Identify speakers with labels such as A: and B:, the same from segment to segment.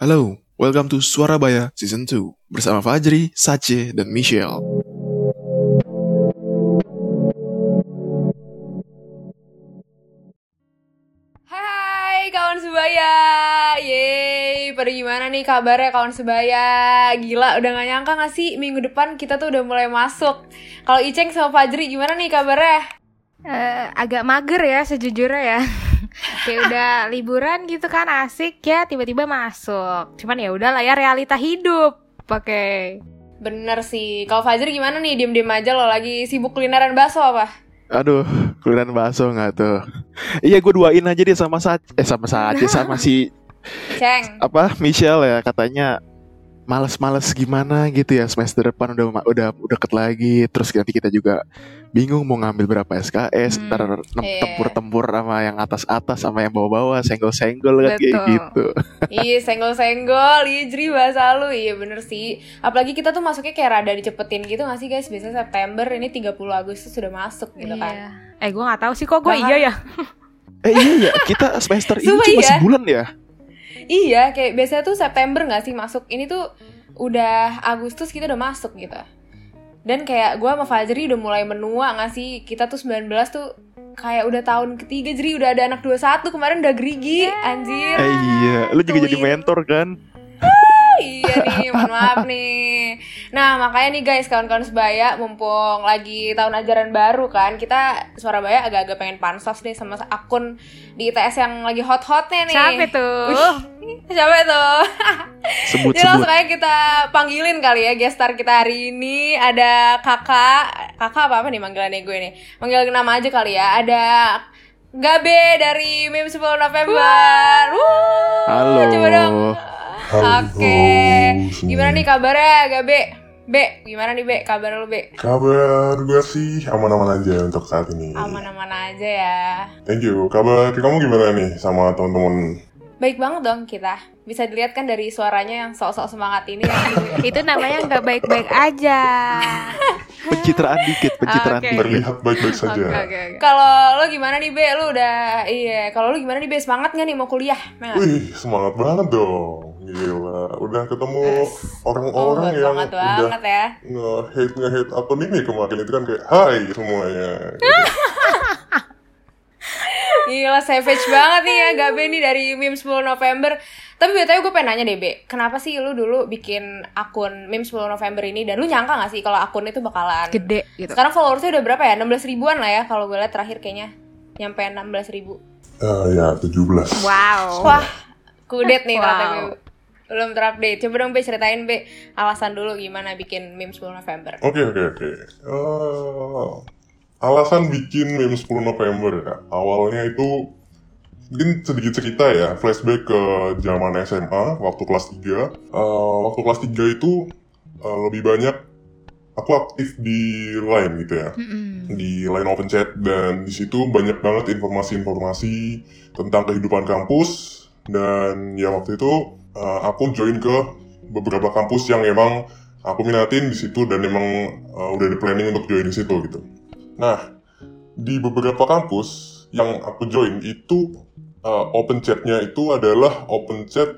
A: Halo, welcome to Suarabaya Season 2 bersama Fajri, Sace, dan Michelle.
B: Hai kawan sebaya Yeay Pada gimana nih kabarnya kawan sebaya Gila udah gak nyangka gak sih Minggu depan kita tuh udah mulai masuk Kalau Iceng sama Fajri gimana nih kabarnya
C: Eh, agak mager ya sejujurnya ya. Kayak udah liburan gitu kan asik ya tiba-tiba masuk. Cuman ya udahlah ya realita hidup. Pakai
B: Bener sih Kalau Fajri gimana nih Diem-diem aja lo lagi sibuk kulineran bakso apa
A: Aduh, kulineran bakso nggak tuh? Iya, gue duain aja deh sama Sace, eh sama Sace, sama si
B: Ceng
A: apa Michelle ya katanya males-males gimana gitu ya semester depan udah udah udah deket lagi terus nanti kita juga bingung mau ngambil berapa SKS
C: Hmm,
A: ntar nem-
B: iya.
A: tempur-tempur sama yang atas-atas sama yang bawah-bawah senggol-senggol kan kayak gitu
B: Iya senggol-senggol Ijri bahasa lu Iya bener sih Apalagi kita tuh masuknya kayak rada dicepetin gitu gak sih guys Biasanya September ini 30 Agustus sudah masuk gitu kan
C: Iya. Eh gue nggak tahu sih kok gue iya ya.
A: eh iya ya kita semester ini
B: Sumpah
A: cuma
B: iya.
A: sebulan ya
B: Iya, kayak biasanya tuh September gak sih masuk. Ini tuh udah Agustus kita udah masuk gitu. Dan kayak gue sama Fajri udah mulai menua gak sih? Kita tuh 19 tuh kayak udah tahun ketiga jadi udah ada anak 21 kemarin udah gerigi anjir.
A: eh iya lu juga jadi
B: Twin.
A: mentor kan
B: iya nih, mohon maaf nih. Nah, makanya nih guys, kawan-kawan sebaya, mumpung lagi tahun ajaran baru kan, kita Suarabaya agak-agak pengen pansos nih sama akun di ITS yang lagi hot-hotnya nih.
C: Siapa tuh?
B: Siapa tuh?
A: sebut
B: Jadi langsung aja kita panggilin kali ya gestar kita hari ini ada kakak kakak apa apa nih manggilannya gue nih manggil nama aja kali ya ada Gabe dari Meme 10 November Wuh,
A: Halo.
B: coba dong
D: Halo
B: oke
D: semua.
B: gimana nih kabarnya Gabe Be gimana nih Be kabar lu Be
D: Kabar gue sih aman-aman aja untuk saat ini.
B: aman-aman aja ya
D: Thank you. Kabar kamu gimana nih sama teman-teman?
B: baik banget dong kita bisa dilihat kan dari suaranya yang sok-sok semangat ini yang
C: Itu namanya nggak baik-baik aja.
A: pencitraan dikit pencitraan dikit
D: Terlihat baik-baik saja.
C: Oke oke oke.
B: Kalau lo gimana nih Be? Lu udah iya. Kalau lu gimana nih Be? Semangat gak nih mau kuliah? Mel?
D: Wih, semangat banget dong. Gila, udah ketemu
B: Oh,
D: orang-orang yang
B: banget
D: udah
B: banget ya.
D: nge-hate nge-hate akun ini kemarin itu kan kayak hai semuanya. Gitu.
B: Gila savage banget nih ya Gabe nih dari meme 10 November. Tapi BTW gue pengen nanya deh Be, kenapa sih lu dulu bikin akun meme 10 November ini dan lu nyangka gak sih kalau akun itu bakalan
C: Gede gitu.
B: Sekarang followersnya udah berapa ya? 16 ribuan lah ya kalau gue lihat terakhir kayaknya nyampe 16 ribu.
D: Eh, ya 17.
C: Wow.
B: Wah, kudet nih
C: Wow.
B: ternyata gue. Belum terupdate. Coba dong Be ceritain Be alasan dulu gimana bikin meme 10 November.
D: Oke oke oke. Eh, alasan bikin meme 10 November ya. Awalnya itu mungkin sedikit cerita ya, flashback ke zaman SMA waktu kelas 3. Eh, waktu kelas 3 itu eh, lebih banyak aku aktif di line gitu ya.
C: Mm-mm.
D: Di line open chat dan di situ banyak banget informasi-informasi tentang kehidupan kampus dan ya waktu itu eh, aku join ke beberapa kampus yang emang aku minatin di situ dan emang uh, udah ada planning untuk join di situ gitu. Nah, di beberapa kampus yang aku join itu uh, open chatnya itu adalah open chat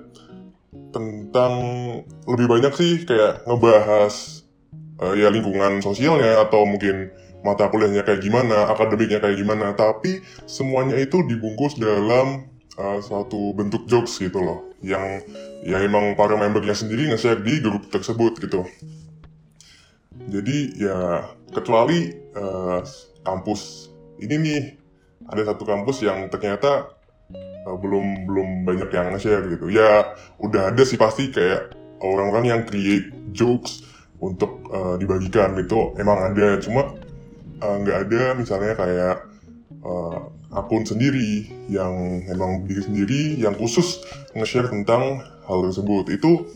D: tentang lebih banyak sih kayak ngebahas uh, ya lingkungan sosialnya atau mungkin mata kuliahnya kayak gimana, akademiknya kayak gimana, tapi semuanya itu dibungkus dalam uh, suatu bentuk jokes gitu loh, yang ya emang para membernya sendiri nge-share di grup tersebut gitu. Jadi ya kecuali uh, kampus ini nih ada satu kampus yang ternyata uh, belum belum banyak yang nge-share gitu. Ya udah ada sih pasti kayak orang-orang yang create jokes untuk uh, dibagikan itu emang ada cuma uh, nggak ada misalnya kayak uh, akun sendiri yang emang diri sendiri yang khusus nge-share tentang hal tersebut itu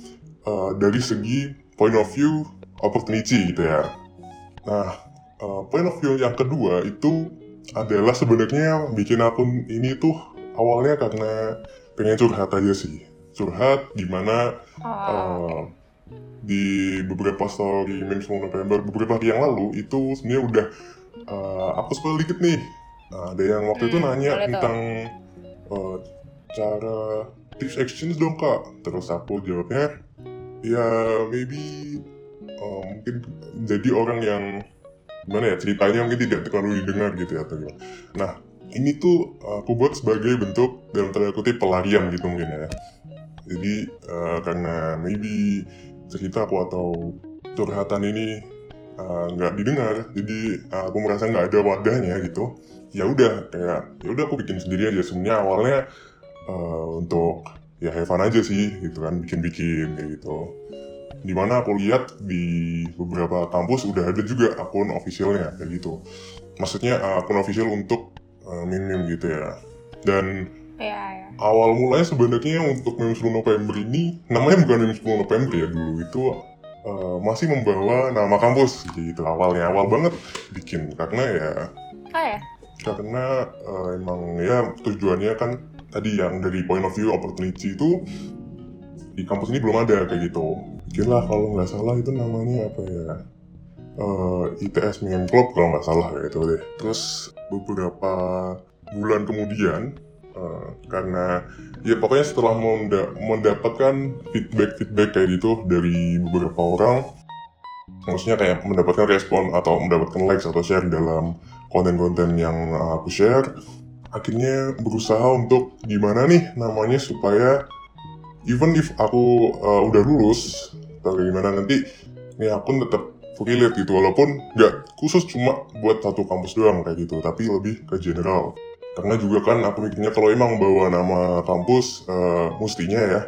D: uh, dari segi point of view opportunity gitu ya. Nah, uh, point of view yang kedua itu adalah sebenarnya bikin akun ini tuh awalnya karena pengen curhat aja sih. Curhat gimana
B: Oh.
D: uh, di beberapa story meme 10 November beberapa hari yang lalu itu sebenarnya udah uh, aku spill dikit nih. Nah, ada yang waktu itu
B: Hmm,
D: nanya
B: boleh tuh.
D: tentang uh, cara tips exchange dong kak. Terus aku jawabnya ya maybe uh, mungkin jadi orang yang gimana ya ceritanya mungkin tidak terlalu didengar gitu ya atau gimana. Nah ini tuh aku buat sebagai bentuk dalam tanda kutip pelarian gitu mungkin ya. Jadi uh, karena maybe cerita aku atau curhatan ini nggak uh, didengar jadi uh, aku merasa nggak ada wadahnya gitu ya udah kayak ya udah aku bikin sendiri aja. Sebenarnya awalnya uh, untuk ya have fun aja sih gitu kan bikin-bikin kayak gitu. Di mana aku lihat di beberapa kampus udah ada juga akun officialnya kayak gitu. Maksudnya uh, akun official untuk uh, meme gitu ya. Dan
B: ya, ya.
D: awal mulanya sebenarnya untuk meme 10 November ini namanya bukan meme 10 November ya dulu itu uh, masih membawa nama kampus gitu awalnya. Awal banget bikin karena ya
B: oh, ya?
D: Karena uh, emang ya tujuannya kan tadi yang dari point of view opportunity itu di kampus ini belum ada kayak gitu. Bikinlah kalau nggak salah itu namanya apa ya uh, ITS Meme Club kalau nggak salah kayak gitu deh. Terus beberapa bulan kemudian uh, karena ya pokoknya setelah menda mendapatkan feedback feedback kayak gitu dari beberapa orang maksudnya kayak mendapatkan respon atau mendapatkan likes atau share dalam konten-konten yang aku share. Akhirnya berusaha untuk gimana nih namanya supaya even if aku uh, udah lulus atau gimana nanti ini akun tetap relate gitu. Walaupun nggak khusus cuma buat satu kampus doang kayak gitu tapi lebih ke general. Karena juga kan aku mikirnya kalau emang bawa nama kampus uh, mestinya ya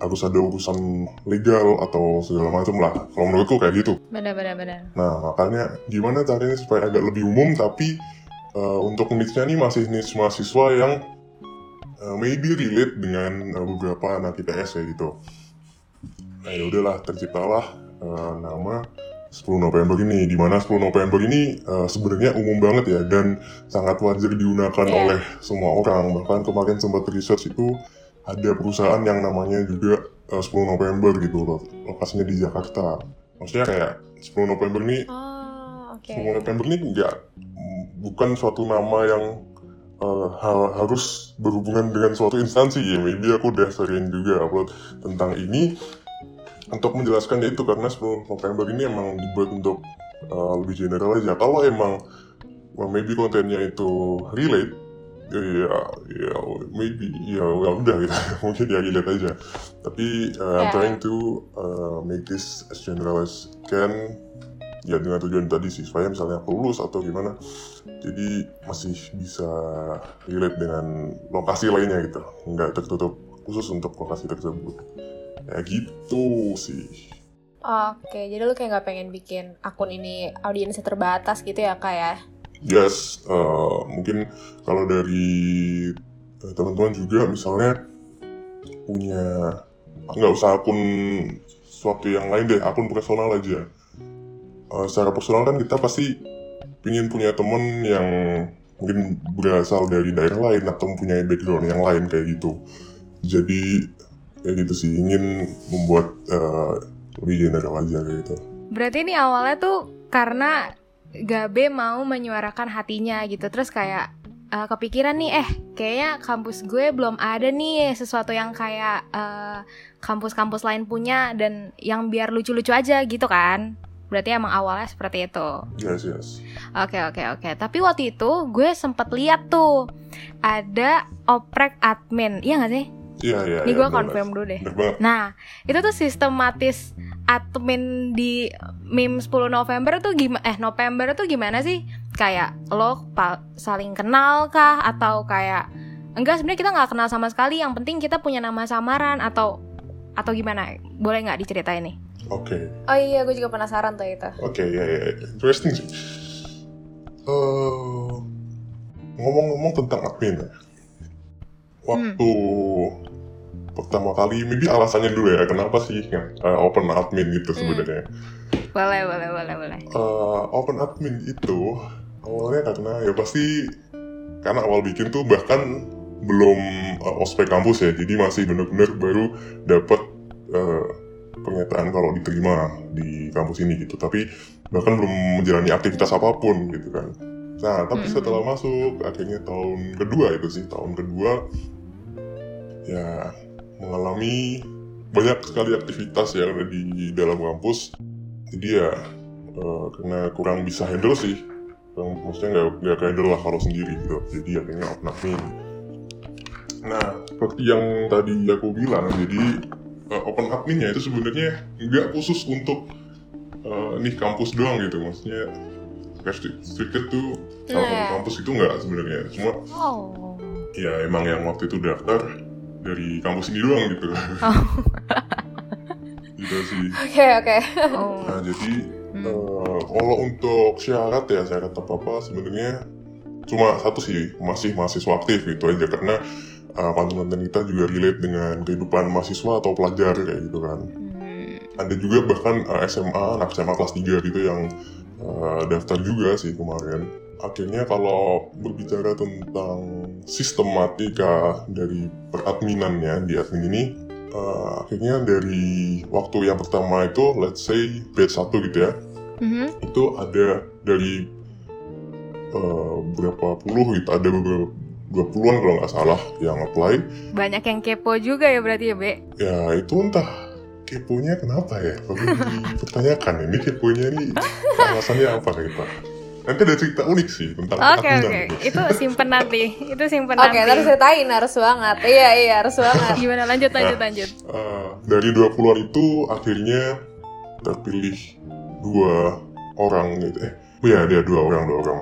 D: harus ada urusan legal atau segala macam lah kalau menurutku kayak gitu
B: benar benar benar
D: nah makanya gimana caranya supaya agak lebih umum tapi uh, untuk niche-nya nih masih niche mahasiswa yang uh, maybe relate dengan uh, beberapa anak IPS ya gitu. Nah ya udahlah terciptalah uh, nama 10 November ini di mana 10 November ini uh, sebenarnya umum banget ya dan sangat wajar digunakan yeah. oleh semua orang bahkan kemarin sempat research itu ada perusahaan yang namanya juga uh, 10 November gitu loh lokasinya di Jakarta. Maksudnya kayak 10 November ini
B: oh, okay.
D: 10 November ini enggak bukan suatu nama yang uh, ha harus berhubungan dengan suatu instansi ya. Maybe aku udah sering juga upload tentang ini untuk menjelaskan itu karena 10 November ini emang dibuat untuk uh, lebih general aja. Kalau emang well, maybe kontennya itu relate ya ya maybe ya, ya udah gitu. Mungkin ya relate aja. Tapi uh, I'm trying to uh, make this as general as can. Ya dengan tujuan tadi sih supaya misalnya aku lulus atau gimana jadi masih bisa relate dengan lokasi lainnya gitu. Nggak tertutup khusus untuk lokasi tersebut. Ya gitu sih.
B: Oke, jadi lu kayak nggak pengen bikin akun ini audiensnya terbatas gitu ya kak ya?
D: Yes, uh, mungkin kalau dari uh, teman-teman juga misalnya punya nggak usah akun suatu yang lain deh, akun personal aja. Uh, secara personal kan kita pasti ingin punya temen yang mungkin berasal dari daerah lain atau mempunyai background yang lain kayak gitu. Jadi kayak gitu sih ingin membuat uh, lebih general aja kayak gitu.
C: Berarti ini awalnya tuh karena Gabe mau menyuarakan hatinya gitu terus kayak uh, kepikiran nih eh kayaknya kampus gue belum ada nih sesuatu yang kayak kampus-kampus uh, lain punya dan yang biar lucu-lucu aja gitu kan Berarti emang awalnya seperti itu.
D: Yes, yes.
C: Oke, oke, oke. Tapi waktu itu gue sempet lihat tuh ada oprek admin. Iya gak sih?
D: Iya, iya.
C: Ini
D: ya,
C: gue confirm dulu deh. Nah, itu tuh sistematis admin di meme 10 November tuh gimana eh November tuh gimana sih? Kayak lo saling kenal kah atau kayak enggak sebenarnya kita nggak kenal sama sekali yang penting kita punya nama samaran atau atau gimana? Boleh nggak diceritain nih?
D: Oke. Okay.
B: Oh iya, gue juga penasaran tuh itu.
D: Oke, okay, ya, ya, interesting sih. Uh, ngomong-ngomong tentang admin ya. Waktu hmm. Pertama kali, maybe alasannya dulu ya, kenapa sih uh, open admin gitu hmm. sebenarnya?
C: Boleh, boleh, boleh, boleh.
D: Uh, open admin itu awalnya karena ya pasti karena awal bikin tuh bahkan belum uh, ospek kampus ya, jadi masih benar-benar baru dapat uh, pernyataan kalau diterima di kampus ini gitu tapi bahkan belum menjalani aktivitas apa pun gitu kan nah tapi setelah masuk akhirnya tahun kedua itu sih tahun kedua ya mengalami banyak sekali aktivitas yang ada di dalam kampus. Jadi ya uh, karena kurang bisa handle sih. Maksudnya nggak nggak handle lah kalau sendiri gitu. Jadi akhirnya open admin nah seperti yang tadi aku bilang jadi uh, open adminnya itu sebenarnya nggak khusus untuk uh, nih kampus doang gitu. Maksudnya restricted tuh salah satu nah. kampus itu nggak sebenarnya. Cuma oh. ya emang yang waktu itu daftar dari kampus ini doang gitu oh. gitu sih
B: oke okay, oke okay.
D: oh. nah jadi hmm. uh, kalau untuk syarat ya syarat apa apa sebenarnya cuma satu sih masih mahasiswa aktif gitu aja karena uh, konten-konten kita juga relate dengan kehidupan mahasiswa atau pelajar kayak gitu kan hmm. ada juga bahkan uh, SMA anak SMA kelas 3 gitu yang uh, daftar juga sih kemarin akhirnya kalau berbicara tentang sistematika dari peradminannya di admin ini uh, akhirnya dari waktu yang pertama itu let's say batch 1 gitu ya mm-hmm. itu ada dari uh, berapa puluh gitu ada beberapa dua puluhan kalau nggak salah yang apply.
C: Banyak yang kepo juga ya berarti ya Be?
D: Ya itu entah keponya kenapa ya? Perlu dipertanyakan ini keponya ini alasannya apa kita Nanti ada cerita unik sih tentang
C: Oke okay, oke, okay. itu simpen nanti, itu simpen okay, nanti.
B: Oke, harus ceritain harus banget. Iya iya harus banget.
C: Gimana lanjut lanjut nah, lanjut.
D: Uh, dari dua puluhan itu akhirnya terpilih dua orang gitu. Eh, oh ya ada dua orang dua orang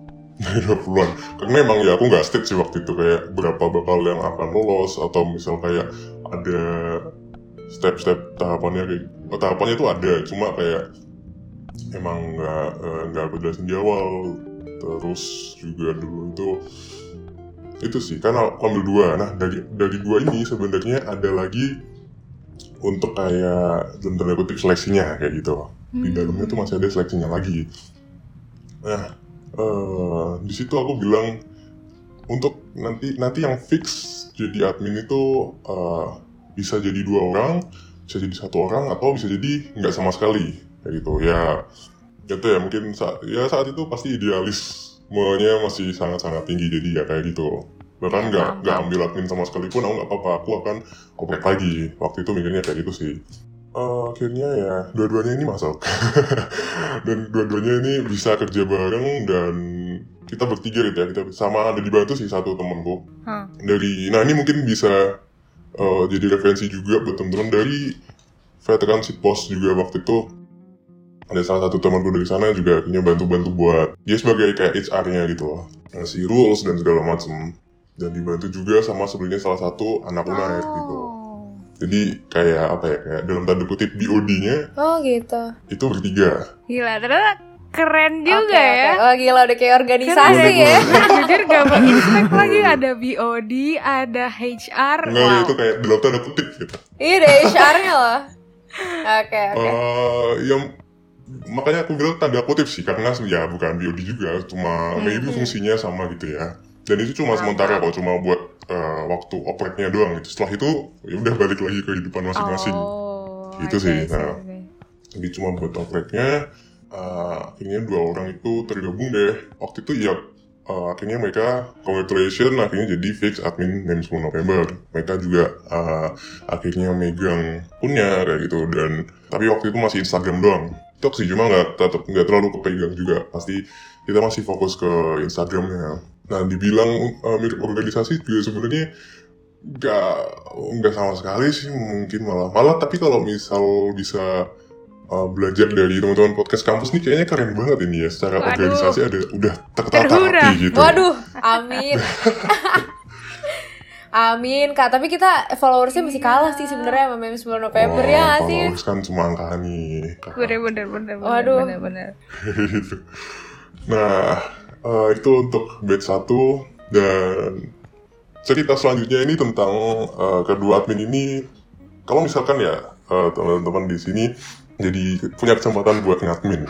D: dari dua puluhan. Karena emang ya aku nggak state sih waktu itu kayak berapa bakal yang akan lolos atau misal kayak ada step-step tahapannya kayak oh, tahapannya itu ada cuma kayak emang nggak eh, nggak aku jelasin di awal. Terus juga dulu itu itu sih. Kan aku ambil dua. Nah dari dari dua ini sebenarnya ada lagi untuk kayak dalam tanda kutip seleksinya kayak gitu. Hmm. di dalamnya tuh masih ada seleksinya lagi. Nah uh, di situ aku bilang untuk nanti nanti yang fix jadi admin itu uh, bisa jadi dua orang bisa jadi satu orang atau bisa jadi nggak sama sekali kayak gitu. Ya itu ya. Mungkin saat ya saat itu pasti idealismenya masih sangat-sangat tinggi. Jadi ya kayak gitu. Bahkan nggak ya, nggak ambil admin sama sekalipun aku nggak apa-apa aku akan oprek lagi. Waktu itu mikirnya kayak gitu sih. Uh, akhirnya ya dua-duanya ini masuk. Dan dua-duanya ini bisa kerja bareng dan kita bertiga gitu ya. Kita sama ada dibantu sih satu temenku hmm. dari nah ini mungkin bisa uh, jadi referensi juga buat teman-teman dari veteran si post juga waktu itu ada salah satu temanku dari sana juga akhirnya bantu-bantu buat dia sebagai kayak HR-nya gitu loh ngasih rules dan segala macem dan dibantu juga sama sebenarnya salah satu anak unair oh. gitu jadi kayak apa ya kayak dalam tanda kutip BOD-nya
B: oh gitu
D: itu bertiga
C: gila ternyata keren juga okay, ya
B: okay. oh gila udah kayak organisasi keren. ya
C: jujur gak mau expect lagi ada BOD ada HR
D: Enggak, wow. itu kayak dalam tanda kutip gitu
B: iya ada HR-nya loh Oke, okay, oke. Okay.
D: Uh, yang makanya aku bilang tanda kutip sih karena ya bukan BOD juga cuma hmm. maybe fungsinya sama gitu ya. Dan itu cuma sementara kok cuma buat uh, waktu opreknya doang gitu. Setelah itu ya udah balik lagi ke kehidupan masing-masing. Oh, itu sih nah. jadi cuma buat opreknya uh, akhirnya dua orang itu tergabung deh. Waktu itu ya uh, akhirnya mereka congratulation akhirnya jadi fix admin NEM 10 November. Mereka juga uh, akhirnya megang punya kayak gitu. Dan tapi waktu itu masih Instagram doang TikTok sih cuma nggak tetap nggak terlalu kepegang juga pasti kita masih fokus ke Instagramnya nah dibilang uh, mirip organisasi juga sebenarnya nggak nggak sama sekali sih mungkin malah malah tapi kalau misal bisa uh, belajar dari teman-teman podcast kampus nih kayaknya keren banget ini ya secara Waduh. organisasi ada udah tertata rapi gitu.
B: Waduh, amin. Amin kak, tapi kita followersnya masih kalah sih sebenarnya sama meme 10 November oh, ya gak sih?
D: Followers kan cuma angka nih.
C: Bener bener bener.
B: Waduh.
C: Bener, bener.
D: Nah uh, itu untuk batch 1 dan cerita selanjutnya ini tentang uh, kedua admin ini. Kalau misalkan ya uh, teman-teman di sini jadi punya kesempatan buat ngadmin,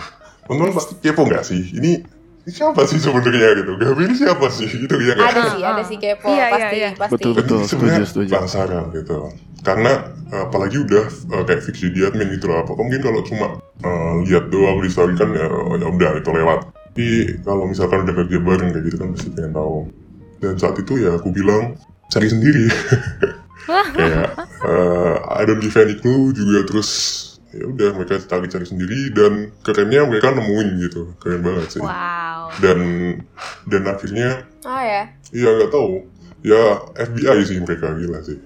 D: teman-teman pasti kepo nggak sih? Ini siapa sih sebenarnya gitu? Gabi ini siapa sih? Gitu ya
B: kan? Ada sih ada sih kepo iya, iya, pasti iya, iya. pasti.
A: Betul betul setuju
D: penasaran gitu. Karena apalagi udah uh, kayak fiksi di admin gitu lah apa mungkin kalau cuma uh, lihat doang di story kan ya, ya udah itu lewat. Tapi kalau misalkan udah kerja bareng kayak gitu kan pasti pengen tahu. Dan saat itu ya aku bilang cari sendiri. Kayak uh, I don't give any clue juga terus ya udah mereka cari-cari sendiri dan kerennya mereka nemuin gitu. Keren banget sih.
C: Wow.
D: Dan dan akhirnya
B: oh ya?
D: iya nggak tahu. Ya FBI sih mereka gila sih.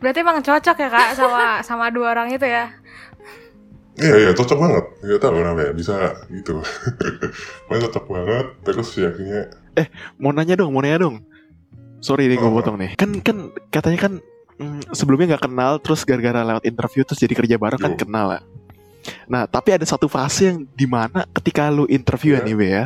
C: Berarti emang cocok ya kak sama sama dua orang itu ya?
D: Iya iya cocok banget. Nggak tahu kenapa ya bisa gitu. Main cocok banget terus ya akhirnya
A: eh mau nanya dong mau nanya dong. Sorry nih gue potong nih. Kan kan katanya kan mm, sebelumnya nggak kenal terus gara-gara lewat interview terus jadi kerja bareng kan
D: Yo.
A: kenal lah nah tapi ada satu fase yang di mana ketika lu interview
D: Ya.
A: nih Be, ya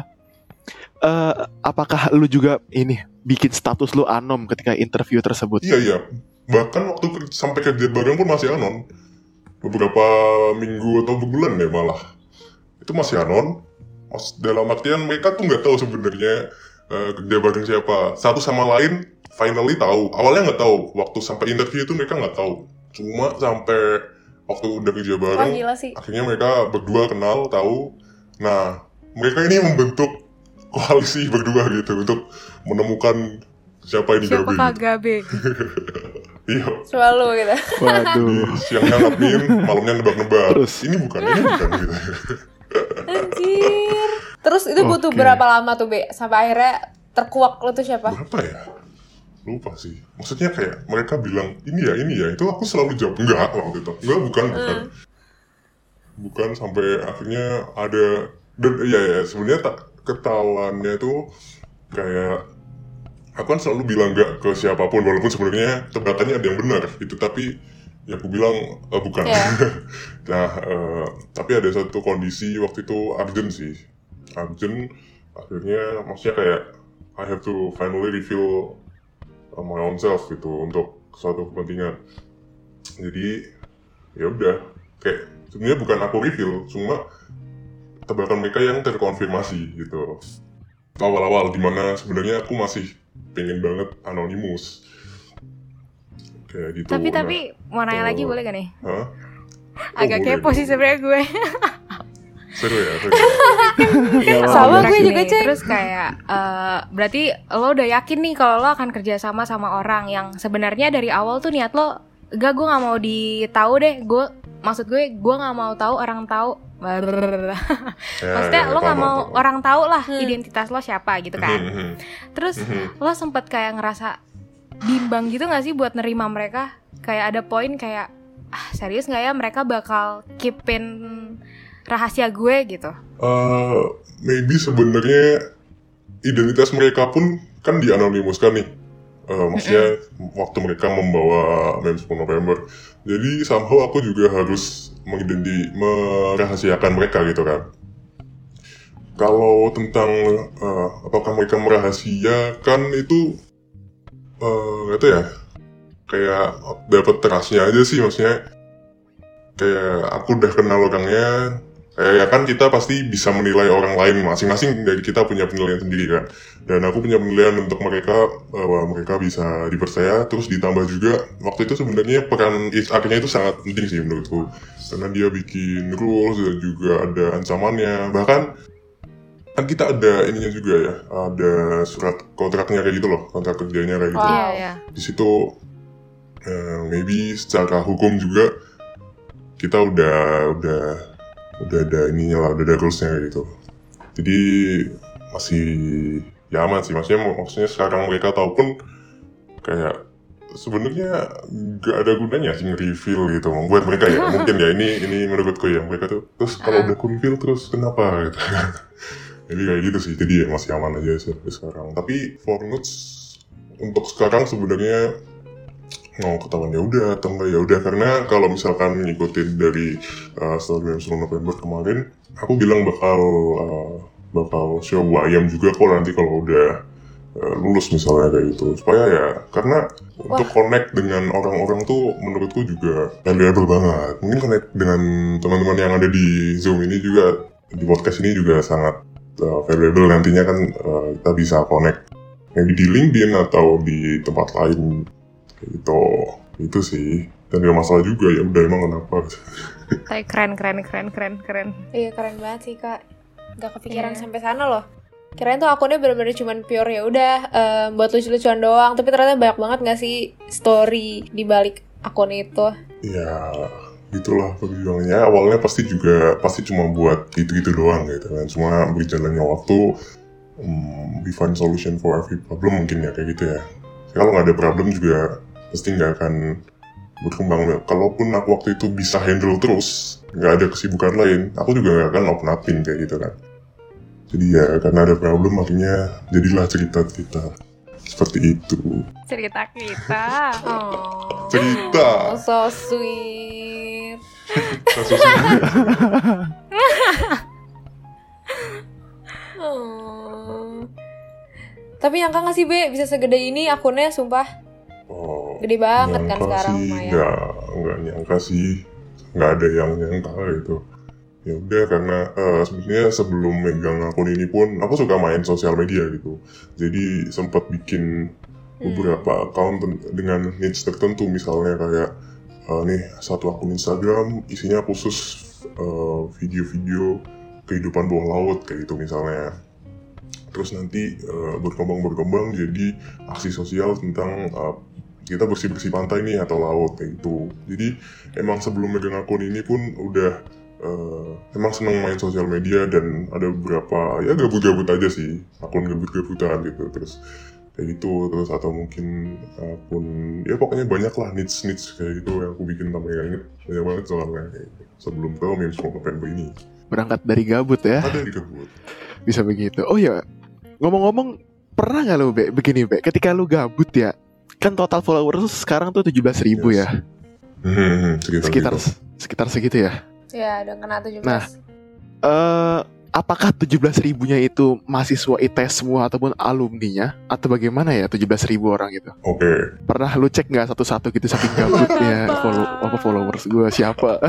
A: eh apakah lu juga ini bikin status lu anom ketika interview tersebut?
D: Iya iya. Bahkan waktu ke- sampai kerja bareng pun masih anon. Beberapa minggu atau bulan ya malah. Itu masih anon. Mas, dalam artian mereka tuh nggak tahu sebenarnya eh, kerja bareng siapa. Satu sama lain finally tahu. Awalnya nggak tahu. Waktu sampai interview itu mereka nggak tahu. Cuma sampai waktu udah kerja
B: wah
D: bareng
B: gila sih.
D: akhirnya mereka berdua kenal tahu. Nah mereka ini membentuk koalisi berdua gitu untuk menemukan siapa ini
C: siapa
D: Gabe.
C: Gabe?
D: Iya.
B: Selalu gitu.
D: Di
A: waduh
D: siangnya ngapin malamnya nebak-nebak
A: Terus?
D: ini bukan ini bukan gitu.
B: Anjir. Terus itu butuh
A: Oke.
B: berapa lama tuh be? Sampai akhirnya terkuak lo tuh siapa?
D: Berapa ya lupa sih. Maksudnya kayak mereka bilang ini ya ini ya. Itu aku selalu jawab enggak waktu itu. Enggak bukan bukan. Bukan sampai akhirnya ada dan ya ya sebenarnya tak ketahuannya tuh kayak aku kan selalu bilang enggak ke siapa pun walaupun sebenarnya tebakannya ada yang benar itu tapi ya aku bilang "Eh, bukan.
B: Iya.
D: nah eh, tapi ada satu kondisi waktu itu urgent sih. Urgent akhirnya maksudnya kayak I have to finally reveal my own self gitu untuk suatu kepentingan. Jadi ya udah. Kayak sebenarnya bukan aku reveal cuma tebakan mereka yang terkonfirmasi gitu. Awal-awal di mana sebenarnya aku masih pengen banget anonimus kayak gitu.
C: Tapi
D: Nah,
C: tapi mau nanya
D: Oh.
C: lagi boleh gak nih?
D: Hah?
C: agak
D: boleh.
C: kepo sih sebenarnya gue
D: seru ya seru ya?
B: Sama
C: Terus
B: gue juga, Cek.
C: Terus kayak eh, berarti lo udah yakin nih kalau lo akan kerja sama sama orang yang sebenarnya dari awal tuh niat lo gak gue nggak mau ditahu deh gue maksud gue gue nggak mau tahu orang tahu
D: Ya,
C: maksudnya
D: ya,
C: lo nggak mau
D: paham.
C: orang tahu lah
B: Hmm.
C: identitas lo siapa gitu kan
D: Mhm, mhm,
C: terus lo sempet kayak ngerasa bimbang gitu gak sih buat nerima mereka kayak ada poin kayak ah serius nggak ya mereka bakal keepin rahasia gue gitu
D: Eh, maybe sebenarnya identitas mereka pun kan dianonimuskan nih. Eh, maksudnya waktu mereka membawa mem 10 November. Jadi somehow aku juga harus mengidenti merahasiakan mereka gitu kan. Kalau tentang eh, apakah mereka merahasiakan itu eh nggak tahu ya. Kayak dapat terasnya aja sih maksudnya. Kayak aku udah kenal orangnya, kayak ya kan kita pasti bisa menilai orang lain masing-masing dari kita punya penilaian sendiri kan? Dan aku punya penilaian untuk mereka bahwa mereka bisa dipercaya. Terus ditambah juga waktu itu sebenarnya peran HR-nya itu sangat penting sih menurutku. Karena dia bikin rules dan juga ada ancamannya. Bahkan kan kita ada ininya juga ya ada surat kontraknya kayak gitu loh kontrak kerjanya kayak gitu.
B: Wow.
C: iya. iya.
D: Di situ eh, maybe secara hukum juga kita udah udah udah ada ininya lah udah ada rulesnya gitu. Jadi masih ya aman sih. Maksudnya maksudnya sekarang mereka tahu pun kayak sebenarnya nggak ada gunanya sih reveal gitu. Buat mereka ya mungkin ya. Ini ini menurutku ya. Mereka tuh terus kalau udah ku reveal terus kenapa? Gitu. Jadi kayak gitu sih. Jadi ya masih aman aja sih sampai sekarang. Tapi for notes untuk sekarang sebenarnya mau ketahuan ya udah atau enggak ya udah. Karena kalau misalkan ngikutin dari uh, setelah 10 November kemarin aku bilang bakal uh, bakal show ayam juga kok nanti kalau udah uh, lulus misalnya kayak gitu. Supaya ya karena untuk connect dengan orang-orang tuh menurutku juga valuable banget. Mungkin connect dengan teman-teman yang ada di zoom ini juga di podcast ini juga sangat uh, valuable nantinya kan uh, kita bisa connect. Maybe di LinkedIn atau di tempat lain gitu. Itu sih. Dan gak masalah juga ya udah emang kenapa?
C: Tapi keren keren keren keren keren.
B: Iya keren banget sih kak. Gak kepikiran
C: Iya.
B: sampai sana loh. Kirain tuh akunnya bener-bener cuman pure ya udah um, buat lucu-lucuan doang. Tapi ternyata banyak banget gak sih story di balik akun itu?
D: Ya gitulah perjuangannya. Awalnya pasti juga pasti cuma buat gitu-gitu doang gitu kan. Cuma berjalannya waktu um, we find solution for every problem mungkin ya kayak gitu ya. Kalau nggak ada problem juga pasti nggak akan berkembang. Kalaupun aku waktu itu bisa handle terus nggak ada kesibukan lain aku juga nggak akan open upin kayak gitu kan. Jadi ya karena ada problem akhirnya jadilah cerita kita seperti itu.
C: Cerita kita? Oh.
D: cerita.
B: Oh, so sweet.
D: So sweet.
B: Oh. tapi nyangka gak sih Be bisa segede ini akunnya sumpah?
D: Oh,
B: gede banget kan sekarang
D: sih,
B: lumayan.
D: nggak nggak nyangka sih. Nggak ada yang nyangka gitu. Ya udah karena uh, sebenarnya sebelum megang akun ini pun aku suka main sosial media gitu. Jadi sempat bikin hmm. beberapa account dengan niche tertentu. Misalnya kayak uh, nih satu akun Instagram isinya khusus video video-video kehidupan bawah laut kayak gitu misalnya. Terus nanti uh, berkembang berkembang jadi aksi sosial tentang uh, kita bersih bersih pantai nih atau laut kayak gitu. Jadi emang sebelum megang akun ini pun udah uh, emang seneng main sosial media dan ada beberapa ya gabut-gabut aja sih. Akun gabut-gabutan gitu terus kayak gitu. Terus atau mungkin akun ya pokoknya banyak lah niche niche kayak gitu yang aku bikin tapi gak inget. Banyak banget soalnya kayak gitu. sebelum ke meme semua November ini.
A: Berangkat dari gabut ya?
D: Ada di gabut.
A: Bisa begitu. Oh ya ngomong-ngomong pernah nggak lo be begini be? Ketika lu gabut ya kan total followers sekarang tuh tujuh belas ribu yes. ya.
D: Hmm, sekitar
A: sekitar, gitu. sekitar segitu ya.
B: Ya, udah kena 17.
A: Nah, uh, apakah belas ribunya itu mahasiswa ITS semua ataupun alumninya atau bagaimana ya tujuh belas ribu orang itu?
D: Oke. Okay.
A: Pernah lu cek nggak satu-satu gitu saking gabutnya follow apa followers gue siapa?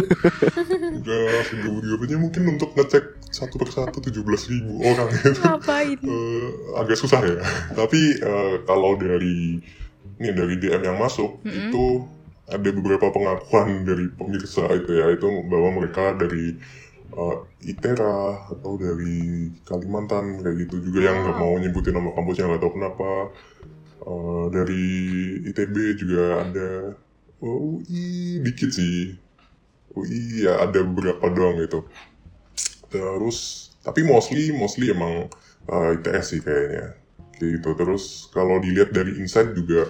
D: Enggak, segabut-gabutnya mungkin untuk ngecek satu persatu tujuh belas ribu orang itu.
C: Ngapain?
D: Uh, agak susah ya. Tapi uh, kalau dari ini dari DM yang masuk mm -hmm. itu ada beberapa pengakuan dari pemirsa itu ya. Itu bahwa mereka dari uh, ITERA atau dari Kalimantan kayak gitu juga yang nggak mau nyebutin nama kampusnya nggak tahu kenapa. Uh, dari ITB juga ada. Oh, UI dikit sih. UI ya ada beberapa doang gitu. Terus tapi mostly mostly emang uh, ITS sih kayaknya. Kayak gitu. Terus kalau dilihat dari insight juga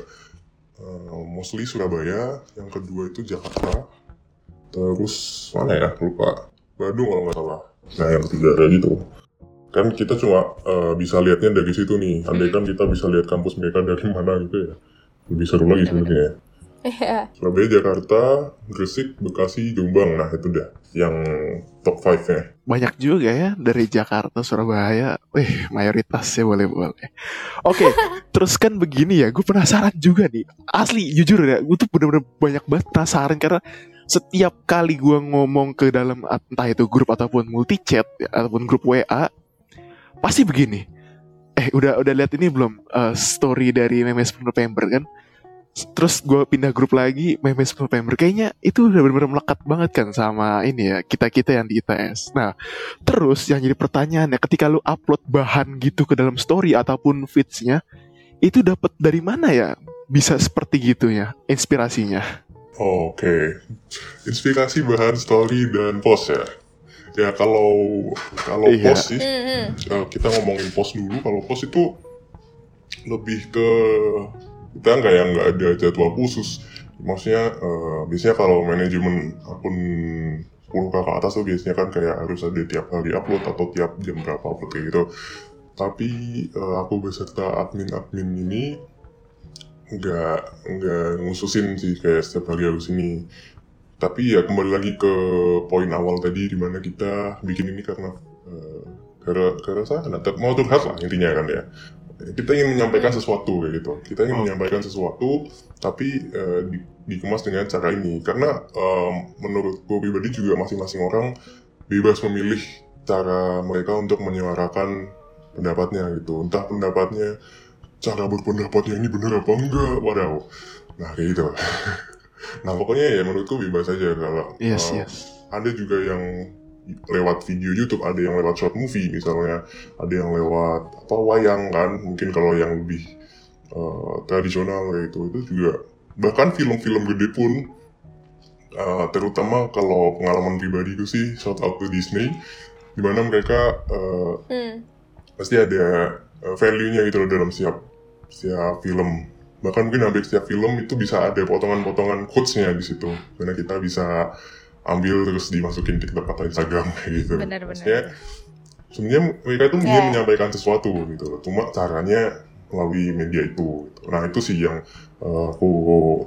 D: uh, mostly Surabaya yang kedua itu Jakarta terus mana ya lupa. Bandung kalau nggak salah. Nah yang ketiga kayak gitu. Kan kita cuma uh, bisa lihatnya dari situ nih. Andai kan kita bisa lihat kampus mereka dari mana gitu ya. Lebih seru lagi sebenarnya
B: Iya.
D: Surabaya, Jakarta, Gresik, Bekasi, Jombang. Nah itu dah yang top 5 nya.
A: Banyak juga ya dari Jakarta, Surabaya. Wih, mayoritas ya boleh boleh. Oke, okay, terus kan begini ya, gue penasaran juga nih. Asli, jujur ya, gue tuh bener-bener banyak banget penasaran karena setiap kali gue ngomong ke dalam entah itu grup ataupun multi chat ataupun grup WA, pasti begini. Eh, udah udah lihat ini belum uh, story dari Memes November kan? Terus gue pindah grup lagi memes November kayaknya itu udah benar-benar melekat banget kan sama ini ya kita kita yang di ITS nah terus yang jadi pertanyaannya ketika lu upload bahan gitu ke dalam story ataupun feedsnya itu dapat dari mana ya? Bisa seperti gitu ya inspirasinya.
D: Oh, oke. Okay. inspirasi bahan story dan post ya? Ya kalau kalau iya. post sih uh, kita ngomongin post dulu. Kalau post itu lebih ke kita nggak yang nggak ada jadwal khusus. Maksudnya uh, biasanya kalau manajemen akun 10 k ke atas tuh biasanya kan kayak harus ada tiap hari upload atau tiap jam berapa upload kayak gitu. Tapi uh, aku beserta admin-admin ini nggak nggak ngususin sih kayak setiap hari harus ini. Tapi ya kembali lagi ke poin awal tadi di mana kita bikin ini karena uh, karena karena saya mau curhat lah intinya kan ya kita ingin menyampaikan sesuatu kayak gitu. Kita ingin menyampaikan sesuatu tapi uh, di, dikemas dengan cara ini. Karena um, menurut gue pribadi juga masing-masing orang bebas memilih cara mereka untuk menyuarakan pendapatnya gitu. Entah pendapatnya cara berpendapatnya ini benar apa enggak wadaw. Nah kayak gitu. Nah pokoknya ya menurutku bebas aja kalau
A: yes, um, yes.
D: ada juga yang lewat video YouTube ada yang lewat short movie misalnya ada yang lewat apa wayang kan mungkin kalau yang lebih uh, tradisional kayak itu itu juga bahkan film-film gede pun uh, terutama kalau pengalaman pribadi itu sih shout out to Disney di mana mereka uh, hmm. pasti ada uh, value-nya gitu loh dalam setiap setiap film bahkan mungkin hampir setiap film itu bisa ada potongan-potongan quotes-nya di situ karena kita bisa ambil terus dimasukin TikTok atau Instagram kayak gitu.
C: Benar-benar.
D: Sebenarnya mereka itu yeah. menyampaikan sesuatu gitu, cuma caranya melalui media itu. Gitu. Nah itu sih yang uh, aku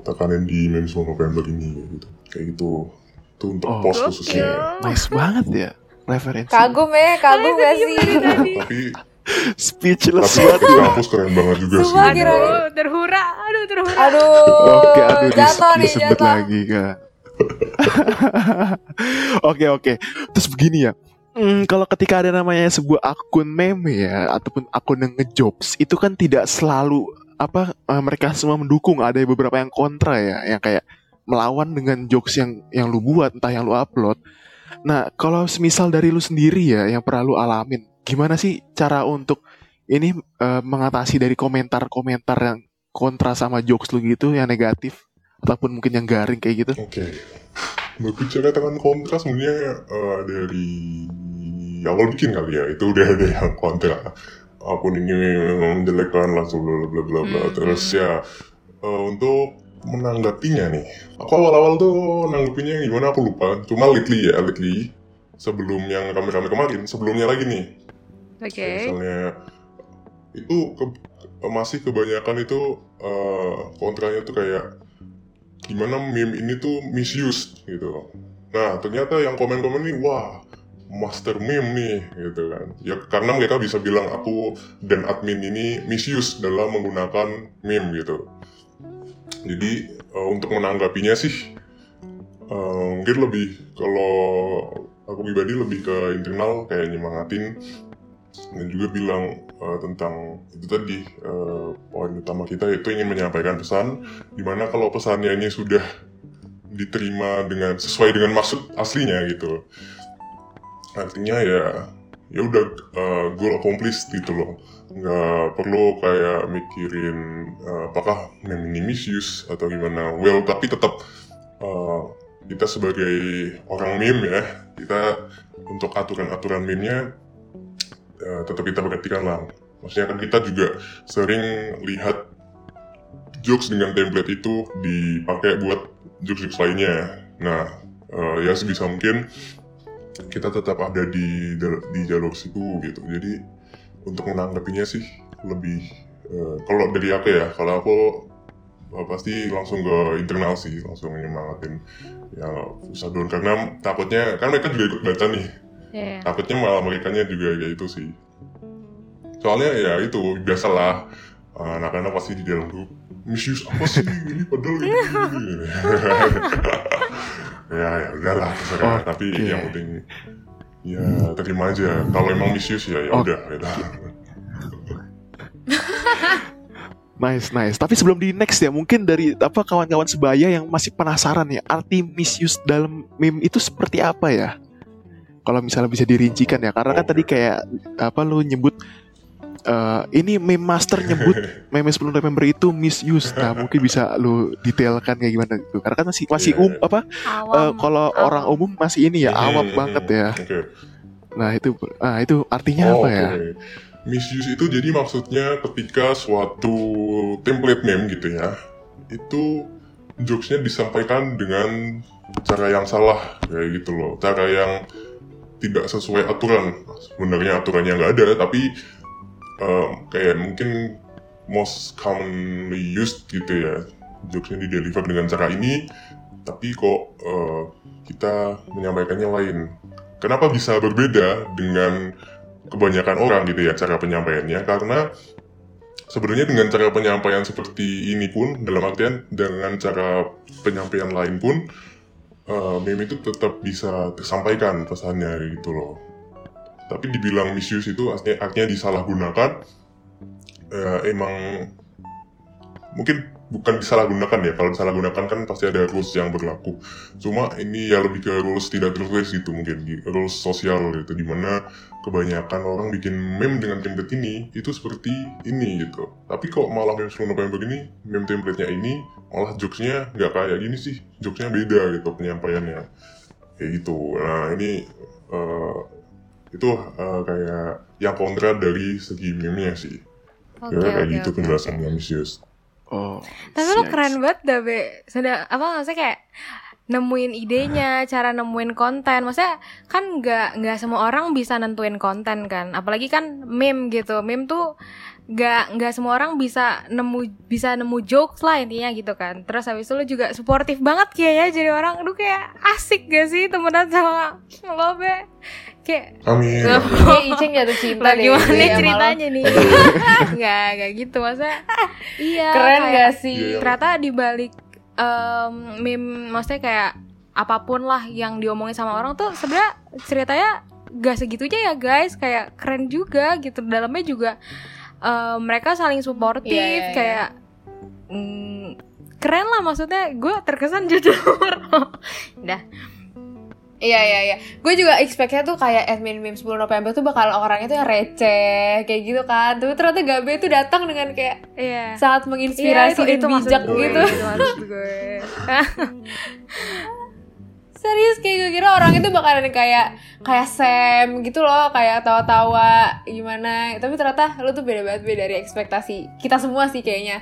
D: tekanin di Memes November ini gitu. Kayak gitu. Itu untuk oh, post khususnya.
A: Nice banget ya referensi.
B: Kagum ya, kagum gak sih?
D: Tapi
A: speechless
D: banget di kampus keren banget juga sih
C: aduh terhura aduh terhura
B: aduh
A: oke aduh jatuh nih disebut jatuh. lagi kak oke oke. Terus begini ya. Hmm, kalau ketika ada namanya sebuah akun meme ya ataupun akun yang ngejokes itu kan tidak selalu apa uh, mereka semua mendukung. Ada beberapa yang kontra ya yang kayak melawan dengan jokes yang yang lu buat entah yang lu upload. Nah kalau semisal dari lu sendiri ya yang pernah lu alamin gimana sih cara untuk ini uh, mengatasi dari komentar-komentar yang kontra sama jokes lu gitu yang negatif ataupun mungkin yang garing kayak gitu?
D: Oke. Okay. Berbicara tentang kontra sebenarnya uh, dari awal bikin kali ya itu udah ada yang kontra. Akun ini menjelekkan langsung bla bla bla bla. Hmm. Terus ya uh, untuk menanggapinya nih. Aku awal-awal tuh nanggepinnya gimana aku lupa. Cuma lately ya, lately sebelum yang kami-kami kemarin, sebelumnya lagi nih
C: Oke. Okay.
D: Misalnya itu ke, masih kebanyakan itu uh, kontranya tuh kayak gimana meme ini tuh misuse gitu. Nah ternyata yang komen-komen ini wah master meme nih gitu kan. Ya karena mereka bisa bilang aku dan admin ini misuse dalam menggunakan meme gitu. Jadi uh, untuk menanggapinya sih uh, mungkin lebih kalau aku pribadi lebih ke internal kayak nyemangatin dan juga bilang uh, tentang itu tadi uh, poin utama kita itu ingin menyampaikan pesan di mana kalau pesannya ini sudah diterima dengan sesuai dengan maksud aslinya gitu. Artinya ya ya udah uh, goal accomplished gitu loh. Nggak perlu kayak mikirin uh, apakah ini misuse atau gimana. Well tapi tetap uh, kita sebagai orang meme ya kita untuk aturan-aturan meme-nya uh, tetap kita perhatikan lah maksudnya kan kita juga sering lihat jokes dengan template itu dipakai buat jokes-jokes lainnya. Nah uh, ya sebisa mungkin kita tetap ada di di jalur situ gitu. Jadi untuk menanggapinya sih lebih uh, kalau dari aku ya kalau aku pasti langsung ke internal sih langsung nyemangatin ya usah dulu karena takutnya kan mereka juga ikut baca nih yeah. takutnya malah mereka juga kayak itu sih soalnya ya itu biasalah uh, anak-anak pasti di dalam grup misuse apa sih ini padahal ini, ini. ya ya udahlah terserah oh, tapi okay. yang penting ya terima aja kalau emang misuse ya ya udah gitu.
A: Nice, nice. Tapi sebelum di next ya, mungkin dari apa kawan-kawan sebaya yang masih penasaran ya, arti misuse dalam meme itu seperti apa ya? Kalau misalnya bisa dirincikan ya. Karena kan tadi kayak apa lu nyebut uh, ini meme master nyebut meme 10 November itu misuse. Nah mungkin bisa lu detailkan kayak gimana gitu. Karena kan masih masih yeah. um apa uh, kalau orang umum masih ini ya awam hmm, banget ya. okay. nah itu nah itu artinya oh, apa ya?
D: misuse itu jadi maksudnya ketika suatu template meme gitu ya itu jokesnya disampaikan dengan cara yang salah kayak gitu loh. Cara yang tidak sesuai aturan. Sebenarnya aturannya nggak ada tapi um, kayak mungkin most commonly used gitu ya. Jokesnya di deliver dengan cara ini tapi kok uh, kita menyampaikannya lain. Kenapa bisa berbeda dengan kebanyakan orang gitu ya cara penyampaiannya? Karena sebenarnya dengan cara penyampaian seperti ini pun dalam artian dengan cara penyampaian lain pun uh, meme itu tetap bisa tersampaikan pesannya gitu loh. Tapi dibilang misuse itu artinya, disalahgunakan uh, emang mungkin bukan disalahgunakan ya kalau disalahgunakan kan pasti ada rules yang berlaku. Cuma ini ya lebih ke rules tidak tertulis gitu mungkin rules sosial gitu di mana kebanyakan orang bikin meme dengan template ini itu seperti ini gitu. Tapi kok malah meme 10 November ini meme template-nya ini malah jokesnya nggak kayak gini sih jokesnya beda gitu penyampaiannya. Kayak gitu. Nah ini uh, itu uh, kayak yang kontra dari segi meme-nya sih.
C: Oke,
D: ya kayak gitu penjelasannya
C: oke.
D: Misius
A: Oh.
C: Tapi lo keren banget dah, Be. Sudah apa maksudnya kayak nemuin idenya, cara nemuin konten. Maksudnya kan nggak nggak semua orang bisa nentuin konten kan. Apalagi kan meme gitu. Meme tuh nggak nggak semua orang bisa nemu bisa nemu jokes lah intinya gitu kan. Terus habis itu lo juga suportif banget kayaknya jadi orang. Aduh kayak asik gak sih temenan sama lo, Be? Kayak
D: amin
B: Kayak Iceng jatuh cinta
C: lah
B: deh
C: gimana
B: gitu ya,
C: ceritanya nih? Nggak, nggak gitu masa. Iya.
B: Keren
C: kayak-
B: gak sih?
D: Iya.
C: ternyata di balik em, meme maksudnya kayak apa pun lah yang diomongin sama orang tuh sebenarnya ceritanya gak segitunya ya guys kayak keren juga gitu dalamnya juga em, mereka saling suportif
B: Iya, iya, iya.
C: kayak mm, keren lah maksudnya gue terkesan jujur udah
B: Iya iya iya. Gue juga expect-nya tuh kayak admin meme 10 November tuh bakal orangnya tuh yang receh kayak gitu kan. Tapi ternyata Gabe tuh datang dengan kayak
C: iya
B: sangat menginspirasi dan
C: maksud
B: bijak
C: gue,
B: gitu.
C: itu maksud gue
B: Serius kayak gue kira orang itu bakalan kayak kayak Sam gitu loh, kayak tawa-tawa gimana. Tapi ternyata lu tuh beda banget beda dari ekspektasi kita semua sih kayaknya.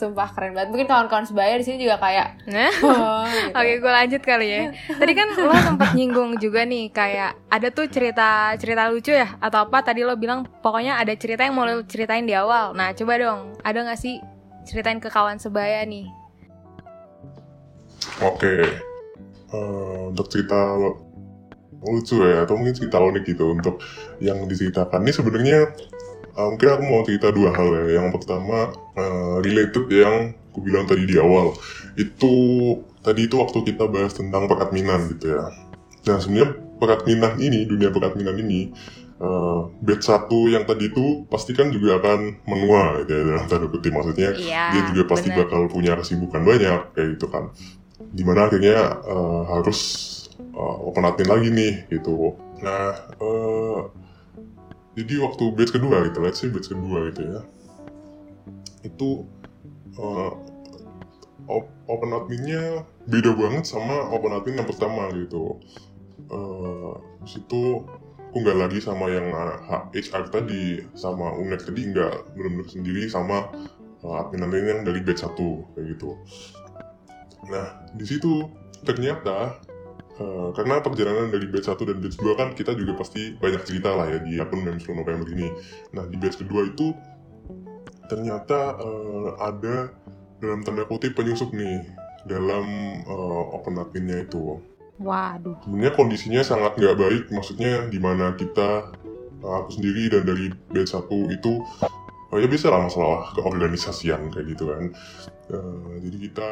B: Sumpah keren banget. Mungkin kawan-kawan sebaya di sini juga kayak
C: nah
B: oh, gitu.
C: Oke, gue lanjut kali ya. Tadi kan lo sempat nyinggung juga nih, kayak ada tuh cerita cerita lucu ya, atau apa? Tadi lo bilang pokoknya ada cerita yang mau lo ceritain di awal. Nah, coba dong, ada nggak sih ceritain ke kawan sebaya nih?
D: Oke, Eh, untuk cerita lucu ya, atau mungkin cerita unik gitu untuk yang diceritakan ini sebenarnya eh, mungkin aku mau cerita dua hal ya. Yang pertama eh, related yang aku bilang tadi di awal itu tadi itu waktu kita bahas tentang peradminan gitu ya. Nah sebenarnya peradminan ini dunia peradminan ini eh batch satu yang tadi itu pasti kan juga akan menua gitu ya dalam tanda kutip maksudnya
C: Iya.
D: dia juga pasti
C: bener.
D: bakal punya kesibukan banyak kayak gitu kan di mana akhirnya eh, harus eh, open admin lagi nih gitu nah eh, jadi waktu batch kedua gitu let's say batch kedua gitu ya itu eh, op- open adminnya beda banget sama open admin yang pertama gitu eh di situ aku nggak lagi sama yang uh, HR tadi sama unek tadi nggak benar-benar sendiri sama uh, admin-admin yang dari batch 1 kayak gitu. Nah di situ ternyata uh, karena perjalanan dari batch 1 dan batch 2 kan kita juga pasti banyak cerita lah ya di akun Mem 10 November ini. Nah di batch kedua itu ternyata uh, ada dalam tanda kutip penyusup nih dalam uh, open adminnya itu
C: Waduh.
D: sebenarnya kondisinya sangat nggak baik maksudnya di mana kita uh, aku sendiri dan dari batch satu itu oh ya bisa lah masalah keorganisasian kayak gitu kan Eh, jadi kita